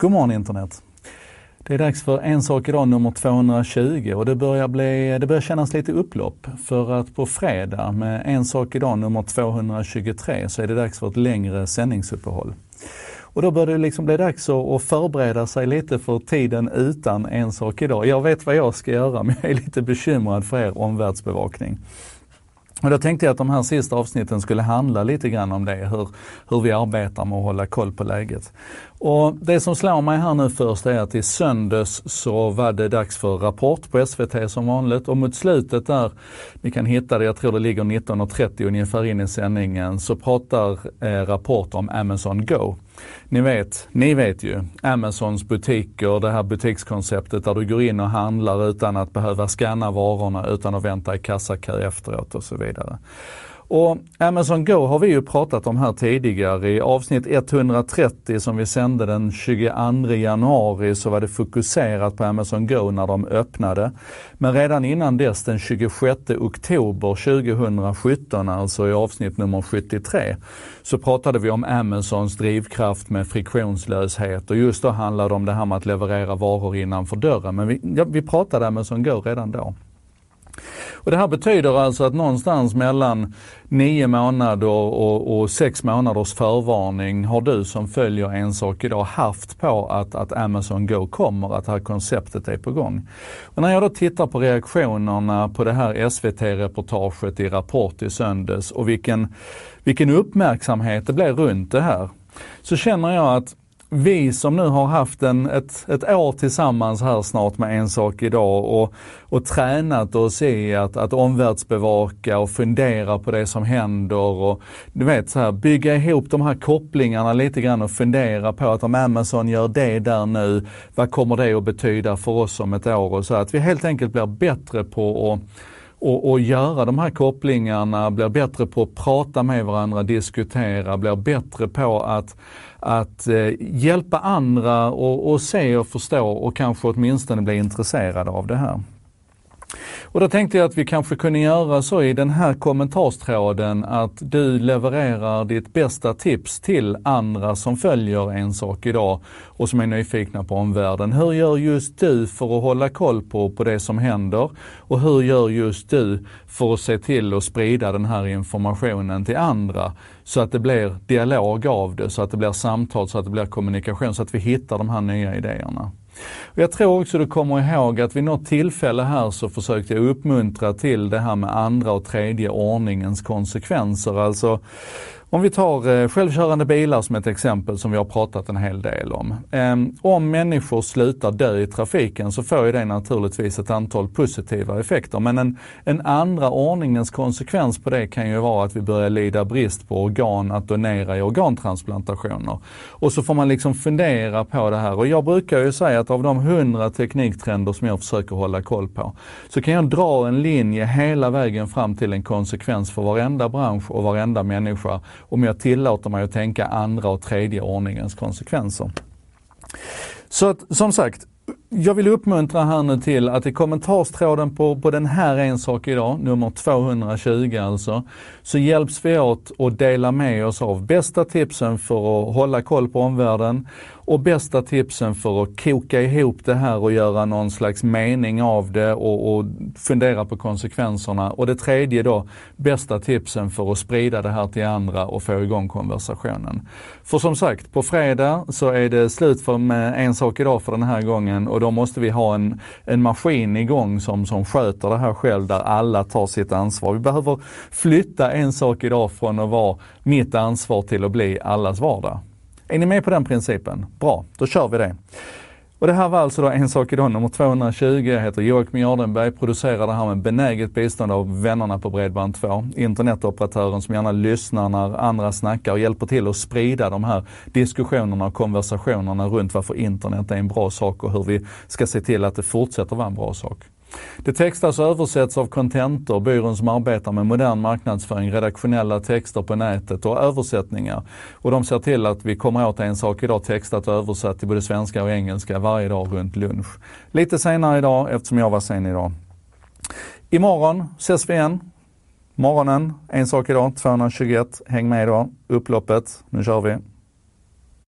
God morgon internet! Det är dags för En sak idag nummer 220 och det börjar, bli, det börjar kännas lite upplopp. För att på fredag med En sak idag nummer 223 så är det dags för ett längre sändningsuppehåll. Och då börjar det liksom bli dags att förbereda sig lite för tiden utan En sak idag. Jag vet vad jag ska göra men jag är lite bekymrad för er omvärldsbevakning. Och då tänkte jag att de här sista avsnitten skulle handla lite grann om det, hur, hur vi arbetar med att hålla koll på läget. Och det som slår mig här nu först är att i söndags så var det dags för Rapport på SVT som vanligt och mot slutet där, ni kan hitta det, jag tror det ligger 19.30 ungefär in i sändningen, så pratar eh, Rapport om Amazon Go. Ni vet, ni vet ju, Amazons butiker, det här butikskonceptet där du går in och handlar utan att behöva scanna varorna, utan att vänta i kassakö efteråt och så vidare. Och Amazon Go har vi ju pratat om här tidigare. I avsnitt 130 som vi sände den 22 januari så var det fokuserat på Amazon Go när de öppnade. Men redan innan dess, den 26 oktober 2017, alltså i avsnitt nummer 73, så pratade vi om Amazons drivkraft med friktionslöshet och just då handlade det om det här med att leverera varor innanför dörren. Men vi, ja, vi pratade Amazon Go redan då. Och det här betyder alltså att någonstans mellan nio månader och, och sex månaders förvarning har du som följer en sak idag haft på att, att Amazon Go kommer, att det här konceptet är på gång. Och när jag då tittar på reaktionerna på det här SVT-reportaget i Rapport i söndags och vilken, vilken uppmärksamhet det blev runt det här, så känner jag att vi som nu har haft en, ett, ett år tillsammans här snart med En sak idag och, och tränat oss i att, att omvärldsbevaka och fundera på det som händer och du vet så här, bygga ihop de här kopplingarna lite grann och fundera på att om Amazon gör det där nu, vad kommer det att betyda för oss om ett år? Och så att vi helt enkelt blir bättre på att och, och göra de här kopplingarna, blir bättre på att prata med varandra, diskutera, blir bättre på att att eh, hjälpa andra och, och se och förstå och kanske åtminstone bli intresserade av det här. Och då tänkte jag att vi kanske kunde göra så i den här kommentarstråden att du levererar ditt bästa tips till andra som följer en sak idag och som är nyfikna på omvärlden. Hur gör just du för att hålla koll på, på det som händer? Och hur gör just du för att se till att sprida den här informationen till andra? Så att det blir dialog av det, så att det blir samtal, så att det blir kommunikation, så att vi hittar de här nya idéerna. Och jag tror också du kommer ihåg att vid något tillfälle här så försökte jag uppmuntra till det här med andra och tredje ordningens konsekvenser. Alltså om vi tar eh, självkörande bilar som ett exempel som vi har pratat en hel del om. Ehm, om människor slutar dö i trafiken så får ju det naturligtvis ett antal positiva effekter. Men en, en andra ordningens konsekvens på det kan ju vara att vi börjar lida brist på organ att donera i organtransplantationer. Och så får man liksom fundera på det här. Och jag brukar ju säga att av de hundra tekniktrender som jag försöker hålla koll på, så kan jag dra en linje hela vägen fram till en konsekvens för varenda bransch och varenda människa om jag tillåter mig att tänka andra och tredje ordningens konsekvenser. Så att som sagt, jag vill uppmuntra här nu till att i kommentarstråden på, på den här En sak idag, nummer 220 alltså, så hjälps vi åt att dela med oss av bästa tipsen för att hålla koll på omvärlden och bästa tipsen för att koka ihop det här och göra någon slags mening av det och, och fundera på konsekvenserna. Och det tredje då, bästa tipsen för att sprida det här till andra och få igång konversationen. För som sagt, på fredag så är det slut för med En sak idag för den här gången och då måste vi ha en, en maskin igång som, som sköter det här själv där alla tar sitt ansvar. Vi behöver flytta En sak idag från att vara mitt ansvar till att bli allas vardag. Är ni med på den principen? Bra, då kör vi det. Och det här var alltså då En sak idag nummer 220. Jag heter Joakim Jardenberg, producerar det här med benäget bistånd av vännerna på Bredband2. Internetoperatören som gärna lyssnar när andra snackar och hjälper till att sprida de här diskussionerna och konversationerna runt varför internet är en bra sak och hur vi ska se till att det fortsätter vara en bra sak. Det textas och översätts av Contentor, byrån som arbetar med modern marknadsföring, redaktionella texter på nätet och översättningar. Och de ser till att vi kommer åt en sak idag textat och översatt till både svenska och engelska varje dag runt lunch. Lite senare idag eftersom jag var sen idag. Imorgon ses vi igen. Morgonen, en sak idag, 221. Häng med idag. Upploppet, nu kör vi.